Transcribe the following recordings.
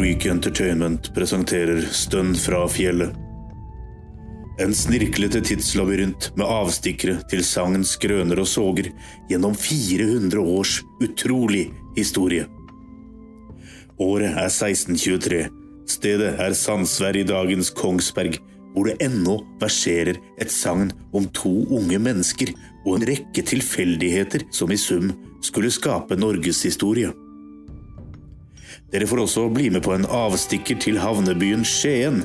Creek Entertainment presenterer Stønn fra fjellet. En snirklete tidslabyrint med avstikkere til sangens grøner og såger gjennom 400 års utrolig historie. Året er 1623. Stedet er Sandsvær i dagens Kongsberg, hvor det ennå verserer et sagn om to unge mennesker og en rekke tilfeldigheter som i sum skulle skape norgeshistorie. Dere får også bli med på en avstikker til havnebyen Skien,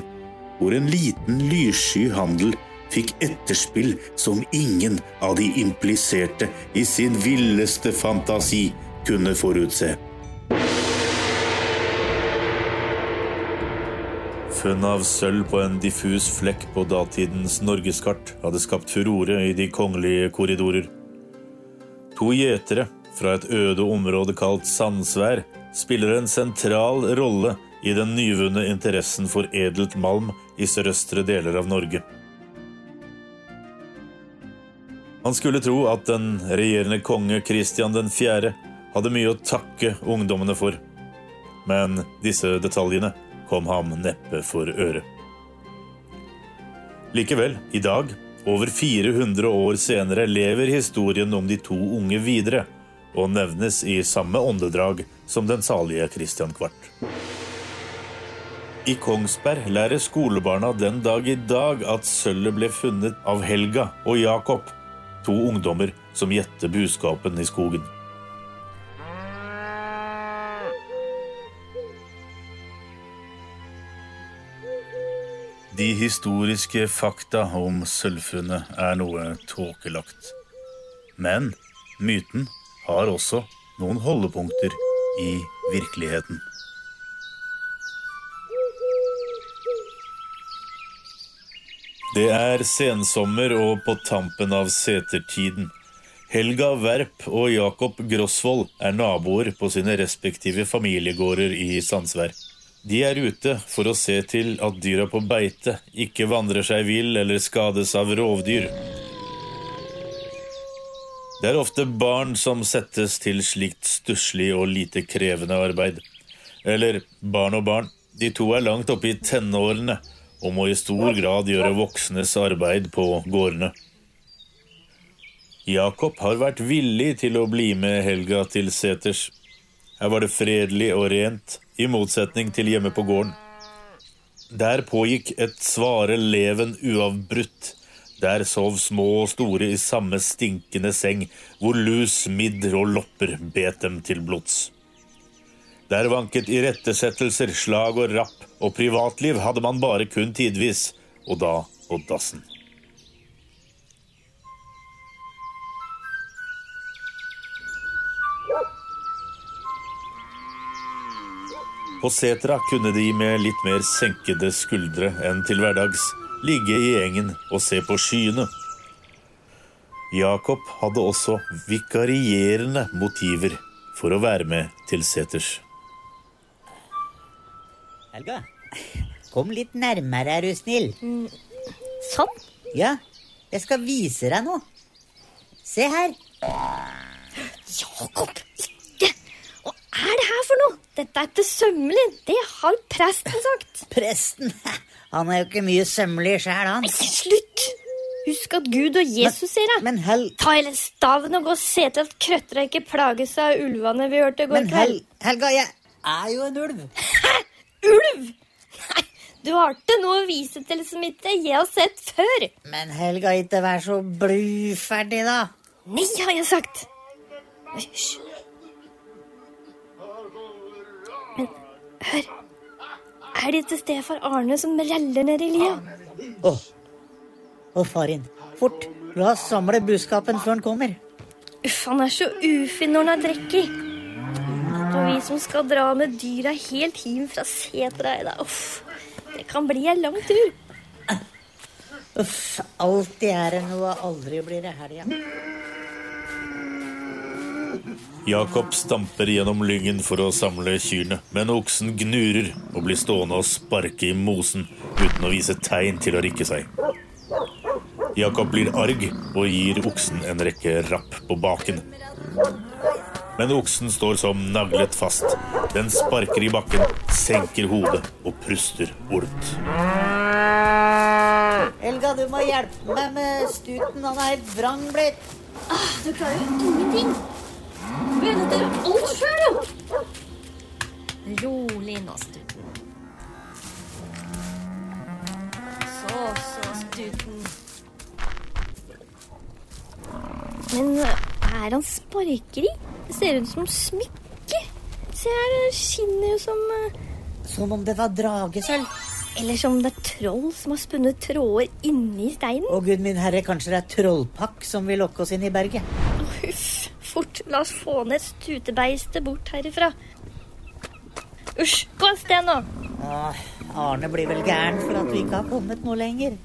hvor en liten lyssky handel fikk etterspill som ingen av de impliserte i sin villeste fantasi kunne forutse. Funn av sølv på en diffus flekk på datidens norgeskart hadde skapt furore i de kongelige korridorer. To gjetere fra et øde område kalt Sandsvær spiller en sentral rolle i den nyvunne interessen for edelt malm i sørøstre deler av Norge. Man skulle tro at den regjerende konge Kristian 4. hadde mye å takke ungdommene for, men disse detaljene kom ham neppe for øre. Likevel, i dag, over 400 år senere, lever historien om de to unge videre, og nevnes i samme åndedrag som den salige Christian Kvart. I Kongsberg lærer skolebarna den dag i dag at sølvet ble funnet av Helga og Jakob, to ungdommer som gjette buskapen i skogen. De historiske fakta om sølvfunnet er noe tåkelagt. Men myten har også noen holdepunkter i virkeligheten. Det er sensommer og på tampen av setertiden. Helga Verp og Jakob Grosvold er naboer på sine respektive familiegårder i Sandsvær. De er ute for å se til at dyra på beite ikke vandrer seg vill eller skades av rovdyr. Det er ofte barn som settes til slikt stusslig og lite krevende arbeid. Eller barn og barn. De to er langt oppe i tenårene og må i stor grad gjøre voksnes arbeid på gårdene. Jakob har vært villig til å bli med Helga til seters. Her var det fredelig og rent, i motsetning til hjemme på gården. Der pågikk et svare leven uavbrutt der sov små og store i samme stinkende seng, hvor lus, midder og lopper bet dem til blods. Der vanket irettesettelser, slag og rapp, og privatliv hadde man bare kun tidvis, og da på dassen. På setra kunne de med litt mer senkede skuldre enn til hverdags ligge i engen og se på skyene. Jakob hadde også vikarierende motiver for å være med til seters. Helga, kom litt nærmere, er du snill. Sånn? Ja, jeg skal vise deg noe. Se her. Jakob, ikke! Er det her for noe? Dette er ikke sømmelig. Det har presten sagt. Presten, han er jo ikke mye sømmelig sjæl, han. Ikke slutt! Husk at Gud og Jesus sier det. Men Hel... Ta hele staven og gå og se til at krøttera ikke plages av ulvene vi hørte i går Men kveld. Helga, jeg er jo en ulv. Hæ? Ulv? Nei, du har ikke noe å vise til som ikke jeg har sett før. Men Helga, ikke vær så bluferdig, da. Nei, har jeg sagt. Hysj. Men hør. Er det ikke stefar Arne som reller ned i lia? Å, Å, far inn. Fort. La oss samle buskapen før han kommer. Uff, han er så ufin når han er drekket. Og vi som skal dra med dyra helt hjem fra setra. Uff, det kan bli en lang tur. Uff, alltid er det noe, aldri blir det helga. Ja. Jakob stamper gjennom lyngen for å samle kyrne, men oksen gnurer og blir stående og sparke i mosen uten å vise tegn til å rikke seg. Jakob blir arg og gir oksen en rekke rapp på baken. Men oksen står som naglet fast. Den sparker i bakken, senker hodet og puster ormt. Helga, du må hjelpe meg med stuten. Han er helt vrang blitt. Ah, du klarer jo Du er alt sjøl, jo. Rolig nå, Stuten. Så, så, Stuten. Men eh, er han sparkeri? Det ser ut som smykke. Se her, det skinner jo som eh, Som om det var dragesølv. Eller som det er troll som har spunnet tråder inni steinen. Å gud min herre, kanskje det er trollpakk som vil lokke oss inn i berget. Fort, la oss få ned stutebeistet bort herifra. Usj, gå av sted nå. Åh, Arne blir vel gæren for at vi ikke har kommet noe lenger.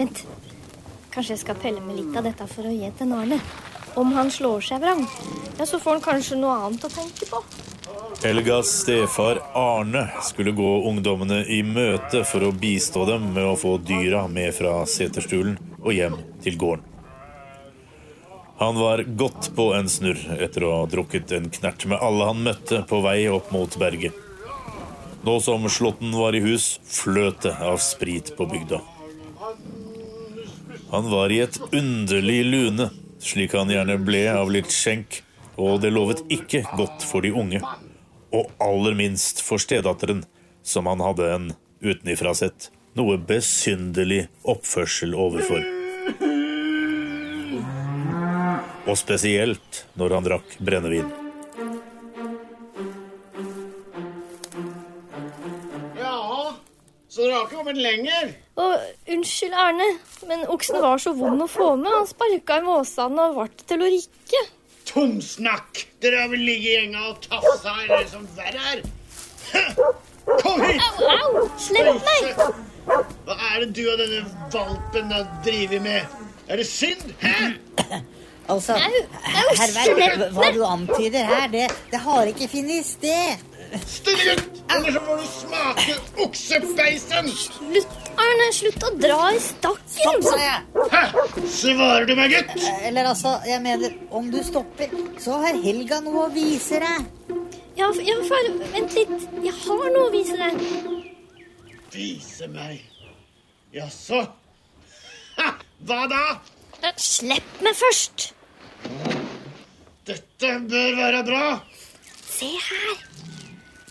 Vent, kanskje jeg skal pelle med litt av dette for å gi til Arne. Om han slår seg vrang, ja, så får han kanskje noe annet å tenke på. Helgas stefar Arne skulle gå ungdommene i møte for å bistå dem med å få dyra med fra seterstulen og hjem til gården. Han var godt på en snurr etter å ha drukket en knert med alle han møtte på vei opp mot berget. Nå som slåtten var i hus, fløt det av sprit på bygda. Han var i et underlig lune, slik han gjerne ble av litt skjenk, og det lovet ikke godt for de unge og aller minst for stedatteren, som han hadde en utenifra sett noe besynderlig oppførsel overfor. Og spesielt når han drakk brennevin. Ja, så dere har ikke kommet lenger? Og unnskyld, Erne, men oksen var så vond å få med. Han sparka i måsene og ble til å rikke. Tomsnakk! Dere har vel ligget i gjenga og tafsa her, det som verre er. Kom hit! Au, au! Slipp meg! Hva er det du og denne valpen har drevet med? Er det synd? Hæ? Altså, herr hva du antyder her, det, det har ikke funnet sted. Stille gutt! Ellers så får du smake oksebeisen! Slutt, Arne. Slutt å dra i stakken. Stopp, sa jeg. Hæ? Svarer du meg, gutt? Eller altså, jeg mener, om du stopper, så har Helga noe å vise deg. Ja, ja, far, vent litt. Jeg har noe å vise deg. Vise meg. Jaså? Hva da? Slipp meg først. Dette bør være bra. Se her.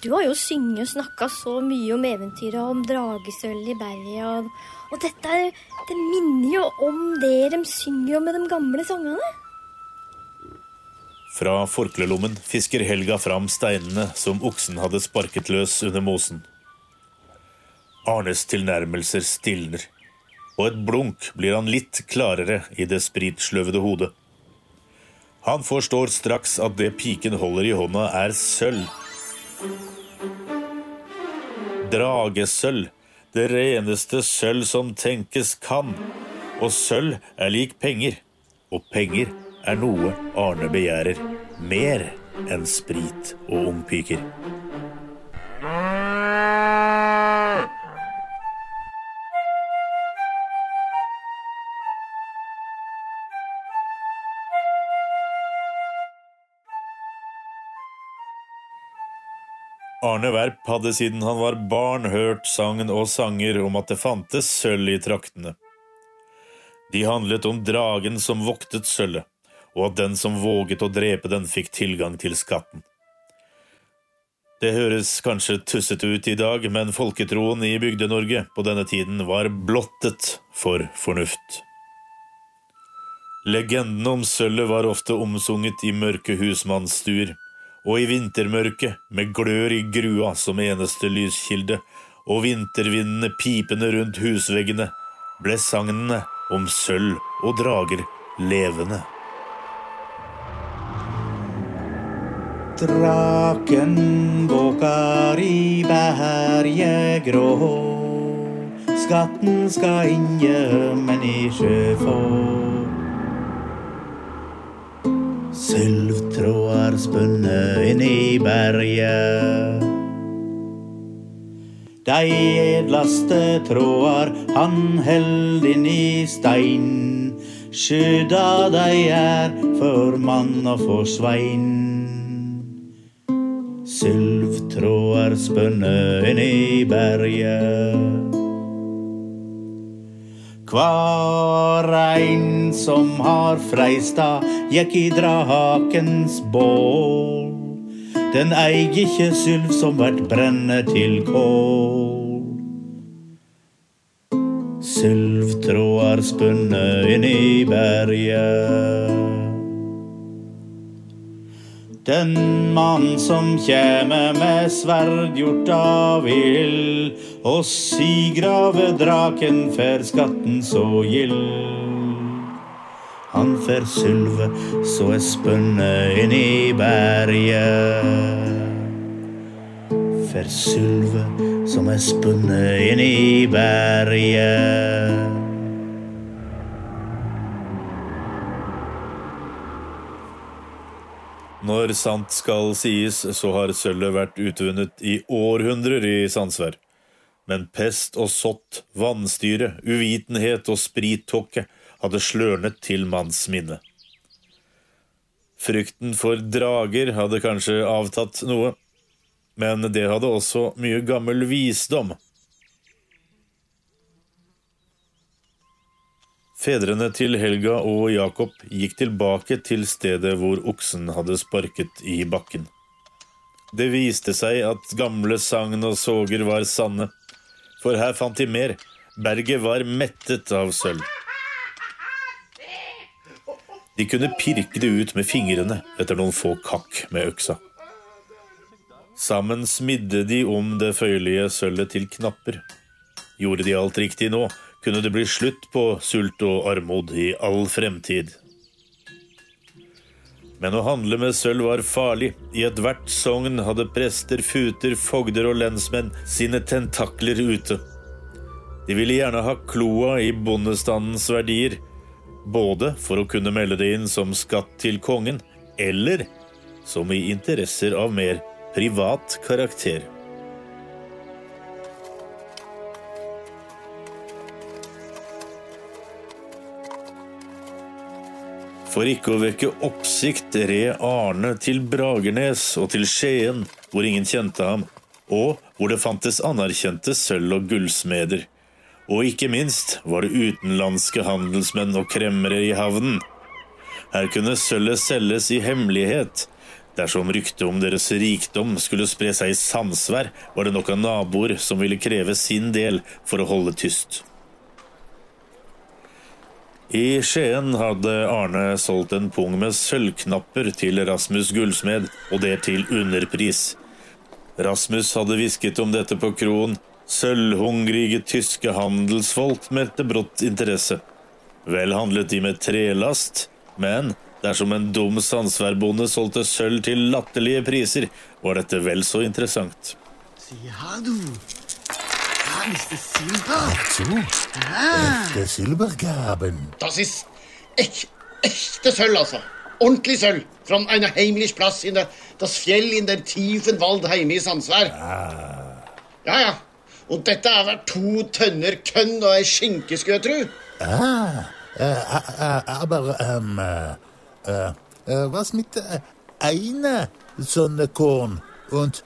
Du har jo synget og snakka så mye om eventyret om dragesølv i berget. Og, og dette det minner jo om det de synger om med de gamle sangene. Fra forklelommen fisker Helga fram steinene som oksen hadde sparket løs under mosen. Arnes tilnærmelser stilner, og et blunk blir han litt klarere i det spritsløvede hodet. Han forstår straks at det piken holder i hånda, er sølv. Dragesølv, det reneste sølv som tenkes kan. Og sølv er lik penger, og penger er noe Arne begjærer mer enn sprit og ungpiker. Arne Verp hadde siden han var barn hørt sagn og sanger om at det fantes sølv i traktene. De handlet om dragen som voktet sølvet, og at den som våget å drepe den, fikk tilgang til skatten. Det høres kanskje tussete ut i dag, men folketroen i Bygde-Norge på denne tiden var blottet for fornuft. Legenden om sølvet var ofte omsunget i mørke husmannsstuer, og i vintermørket, med glør i grua som eneste lyskilde, og vintervindene pipende rundt husveggene, ble sagnene om sølv og drager levende. Draken våker i berget grå. Skatten skal men ikke få. Sølvtråder spunnet inn i berget. De edlaste tråder han held inn i stein. skydda dei er for mann og for svein. Sylvtråder spønne inn i berget. Hver ein som har freista, gikk i drakens bål. Den eig ikkje sylv som vert brenne til kål. Sylvtråder spunne inn i berget. Den mann som kjeme med sverd gjort av ild, og sigrave draken fer skatten så gild. Han fer sylve så er spunne inn i berget. Fer sylve som er spunne inn i berget. Når sant skal sies, så har sølvet vært utvunnet i århundrer i Sandsvær. Men pest og sott, vannstyre, uvitenhet og sprittåke hadde slørnet til manns minne. Frykten for drager hadde kanskje avtatt noe, men det hadde også mye gammel visdom. Fedrene til Helga og Jakob gikk tilbake til stedet hvor oksen hadde sparket i bakken. Det viste seg at gamle sagn og såger var sanne, for her fant de mer. Berget var mettet av sølv. De kunne pirke det ut med fingrene etter noen få kakk med øksa. Sammen smidde de om det føyelige sølvet til knapper. Gjorde de alt riktig nå, kunne det bli slutt på sult og armod i all fremtid. Men å handle med sølv var farlig. I ethvert sogn hadde prester, futer, fogder og lensmenn sine tentakler ute. De ville gjerne ha kloa i bondestandens verdier, både for å kunne melde det inn som skatt til kongen, eller som i interesser av mer privat karakter. For ikke å vekke oppsikt red Arne til Bragernes og til Skien, hvor ingen kjente ham, og hvor det fantes anerkjente sølv- og gullsmeder. Og ikke minst var det utenlandske handelsmenn og kremmere i havnen. Her kunne sølvet selges i hemmelighet. Dersom ryktet om deres rikdom skulle spre seg i samsvær, var det nok av naboer som ville kreve sin del for å holde tyst. I Skien hadde Arne solgt en pung med sølvknapper til Rasmus gullsmed, og det til underpris. Rasmus hadde hvisket om dette på kroen. Sølvhungrige tyske handelsfolk meldte brått interesse. Vel handlet de med trelast, men dersom en dum sandsværbonde solgte sølv til latterlige priser, var dette vel så interessant. Ja, du. Her ist das Silber. So, echte Silbergaben. Das ist echt, echte Sølv, altså. Ordentlig sølv. Fra einer heimlich Plass in der, das Fjell in den tiefen Wald hjemme i Sandsvær. Ja, ja. Og dette er vel to tønner kønn og ei skinke, skulle jeg tro. Ah, äh, äh, aber ähm, äh, äh, was mit äh, einer Sonne Korn und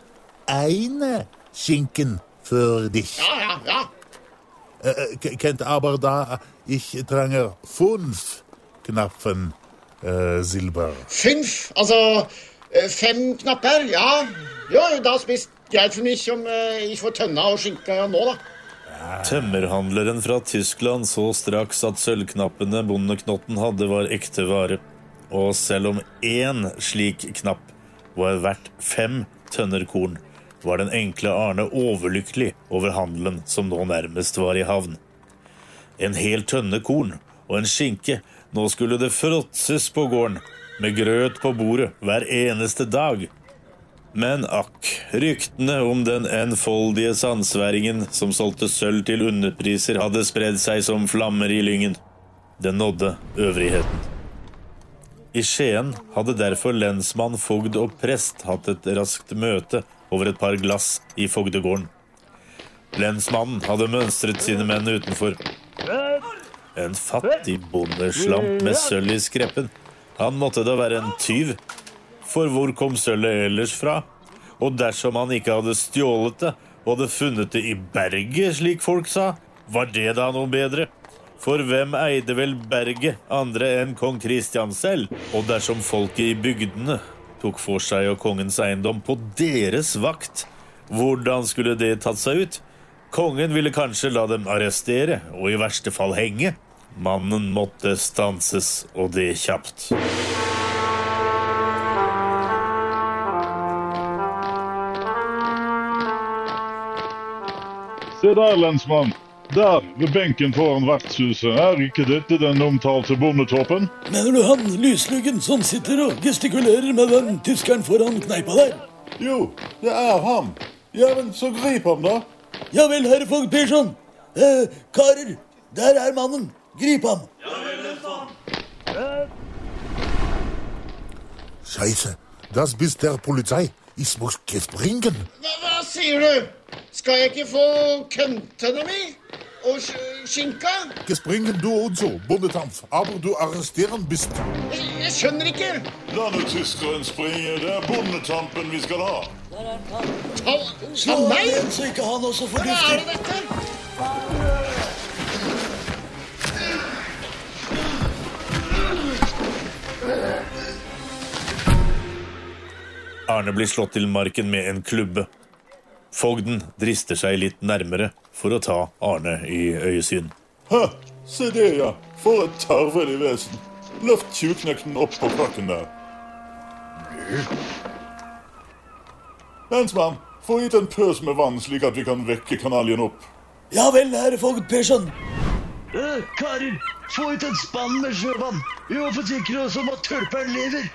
eine Schinken für dich? Ja, ja, ja. Äh, kennt aber da, ich trange fünf Knappen äh, Silber. Fünf, altså äh, fem knapper, ja. Jo, das bist greit for meg om eh, jeg får tønna og skinka nå, da. Tømmerhandleren fra Tyskland så straks at sølvknappene bondeknotten hadde, var ekte vare. Og selv om én slik knapp var verdt fem tønner korn, var den enkle Arne overlykkelig over handelen som nå nærmest var i havn. En hel tønne korn og en skinke, nå skulle det fråtses på gården, med grøt på bordet hver eneste dag. Men akk, ryktene om den enfoldige sandsværingen som solgte sølv til underpriser, hadde spredd seg som flammer i lyngen. Det nådde øvrigheten. I Skien hadde derfor lensmann, fogd og prest hatt et raskt møte over et par glass i fogdegården. Lensmannen hadde mønstret sine menn utenfor. En fattig bondeslamp med sølv i skreppen. Han måtte da være en tyv. For hvor kom sølvet ellers fra? Og dersom han ikke hadde stjålet det, og hadde funnet det i berget, slik folk sa, var det da noe bedre? For hvem eide vel berget andre enn kong Kristian selv? Og dersom folket i bygdene tok for seg og kongens eiendom på deres vakt, hvordan skulle det tatt seg ut? Kongen ville kanskje la dem arrestere, og i verste fall henge. Mannen måtte stanses, og det kjapt. Se der, lensmann. Der, ved benken foran vertshuset. Er ikke dette den omtalte bondetoppen? Mener du han lysluggen som sitter og gestikulerer med den tyskeren foran kneipa der? Jo, det er ham. Ja, men så grip ham, da. Ja vel, herre Fogd Persson. Eh, karer, der er mannen. Grip ham. Ja vel, Herr Scheiße, das bist der Polizei. Ich muss. Hva, hva sier du? Skal jeg ikke få køntene mi? Og sk- skinka? Gespringen du også, bondetamp. Aber du arresteren bist. Jeg, jeg skjønner ikke. La nå tyskeren springe. Det er bondetampen vi skal ha. Ta, ta meg? igjen, så ikke han også får Hva er det dette? Arne blir slått til marken med en klubbe. Fogden drister seg litt nærmere for å ta Arne i øyesyn. Ha, se det, ja. For et tarvelig vesen. Løft tjuvknekten opp på krakken der. Lensmann, få hit en pøs med vann, slik at vi kan vekke kanaljen opp. Ja vel, herre Fogd Persson. Eh, karer, få ut en spann med sjøvann. Vi må forsikre oss om at tørperen lever.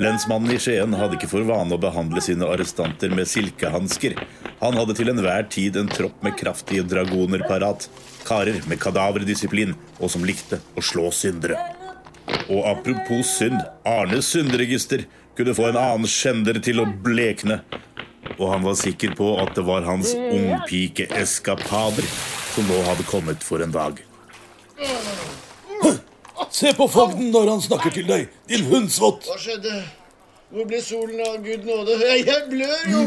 Lensmannen i Skien hadde ikke for vane å behandle sine arrestanter med silkehansker. Han hadde til enhver tid en tropp med kraftige dragoner parat. Karer med kadaverdisiplin, og som likte å slå syndere. Og apropos synd, Arnes synderegister kunne få en annen skjender til å blekne. Og han var sikker på at det var hans ungpikeeskapader som nå hadde kommet for en dag. Se på fogden når han snakker til deg, din hundsvott. Hva skjedde? Hvor ble solen av Gud nåde? Jeg, blør jo!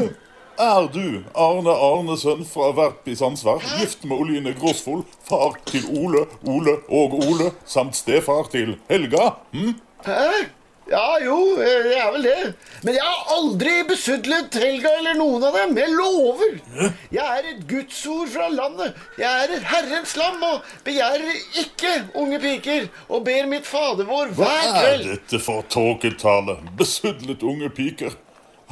Er du Arne Arnesen fra Verp i Sandsvær, gift med Oline Grosvold, far til Ole, Ole og Ole, samt stefar til Helga? Hm? Hæ? Ja, jo, det er vel det. Men jeg har aldri besudlet Helga eller noen av dem. Jeg lover. Jeg er et gudsord fra landet. Jeg er et Herrens lam og begjærer ikke unge piker og ber mitt fader vår hver kveld Hva er dette for tåketale? Besudlet unge piker.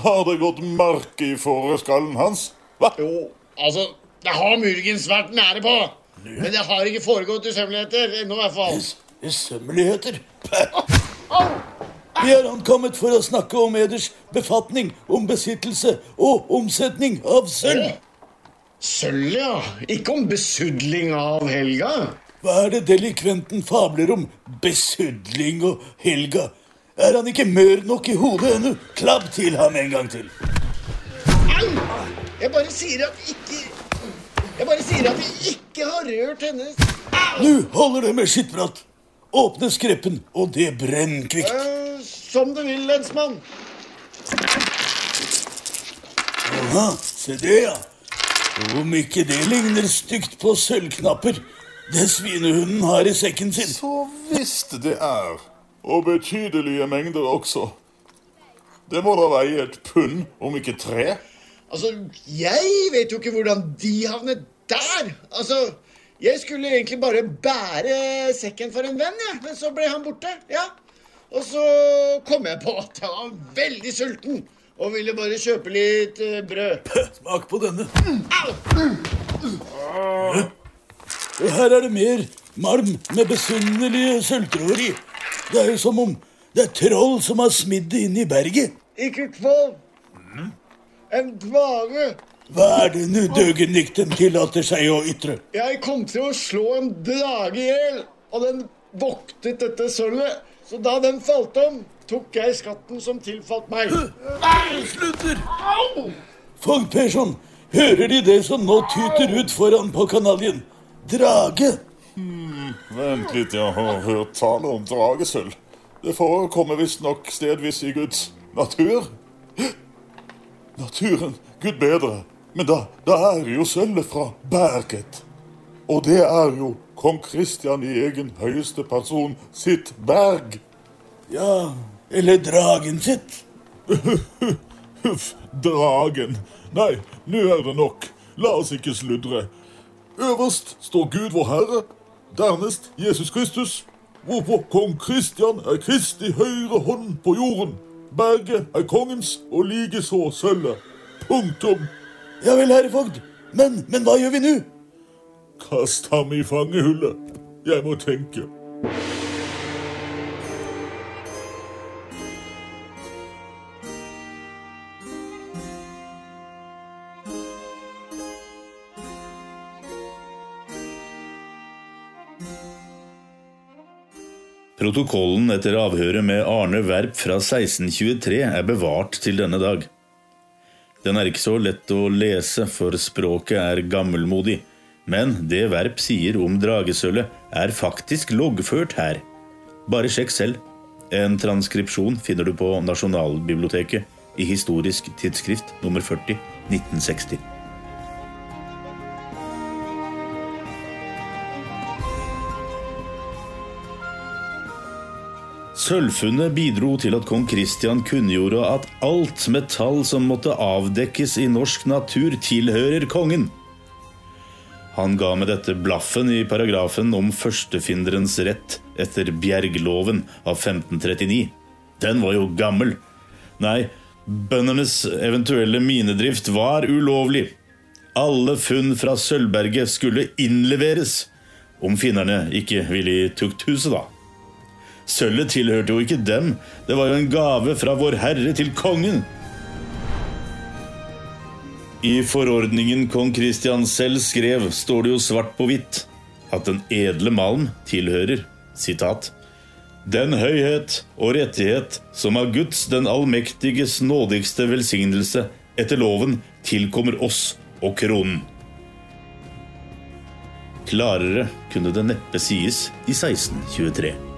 Har det gått mark i fåreskallen hans? Hva? Jo, altså, det har muligens vært nære på. Men det har ikke foregått usømmeligheter ennå, i hvert fall. Usømmeligheter. Vi er ankommet for å snakke om eders befatning om besittelse og omsetning av sølv. Sølv, ja. Ikke om besudling av Helga. Hva er det delikventen fabler om besudling og Helga? Er han ikke mør nok i hodet ennå? Klabb til ham en gang til. Au! Jeg bare sier at ikke Jeg bare sier at jeg ikke har rørt hennes Nå holder det med skittprat. Åpne skreppen, og det brenn kvikt. Som du vil, lensmann. Aha, se det, ja. Om ikke det ligner stygt på sølvknapper det svinehunden har i sekken sin. Så visst det er. Og betydelige mengder også. Det må da veie et pund, om ikke tre. Altså, jeg vet jo ikke hvordan de havnet der. Altså, jeg skulle egentlig bare bære sekken for en venn, jeg. Men så ble han borte. Ja. Og så kom jeg på at jeg var veldig sulten og ville bare kjøpe litt eh, brød. Smak på denne. Au! Og her er det mer malm med besynderlige sølvtråder i. Det er jo som om det er troll som har smidd det inn i berget. Ikke kvalm. En dvale. Hva er det nu døgennikten tillater seg å ytre? Jeg kom til å slå en drage i hjel, og den voktet dette sølvet. Så da den falt om, tok jeg skatten som tilfalt meg. Nei, Slutter! Fogd Persson, Hører de det som nå tyter ut foran på kanaljen? Drage. Vent litt, jeg har hørt tale om dragesølv. Det forekommer visstnok stedvis i Guds natur. Naturen, gud bedre. Men da, da er jo sølvet fra berget. Og det er jo kong Kristian i egen høyeste person sitt berg. Ja, eller dragen sitt. Huff, dragen. Nei, nå er det nok. La oss ikke sludre. Øverst står Gud vår Herre, dernest Jesus Kristus, hvorpå kong Kristian er Kristi høyre hånd på jorden. Berget er kongens, og likeså sølvet. Punktum. Ja vel, herre fogd. Men, men hva gjør vi nå? Kast ham i fangehullet. Jeg må tenke. Protokollen etter avhøret med Arne Werp fra 1623 er bevart til denne dag. Den er ikke så lett å lese, for språket er gammelmodig, men det Verp sier om dragesølvet, er faktisk loggført her. Bare sjekk selv. En transkripsjon finner du på Nasjonalbiblioteket i Historisk tidsskrift nummer 40 1960. Sølvfunnet bidro til at kong Kristian kunngjorde at alt metall som måtte avdekkes i norsk natur, tilhører kongen. Han ga med dette blaffen i paragrafen om førstefinderens rett etter Bjergloven av 1539. Den var jo gammel. Nei, bøndenes eventuelle minedrift var ulovlig. Alle funn fra Sølvberget skulle innleveres, om finnerne ikke ville i tukthuset, da. Sølvet tilhørte jo ikke dem, det var jo en gave fra Vår Herre til kongen. I forordningen kong Kristian selv skrev, står det jo svart på hvitt at den edle malm tilhører, sitat, den høyhet og rettighet som av Guds den allmektiges nådigste velsignelse etter loven tilkommer oss og kronen. Klarere kunne det neppe sies i 1623.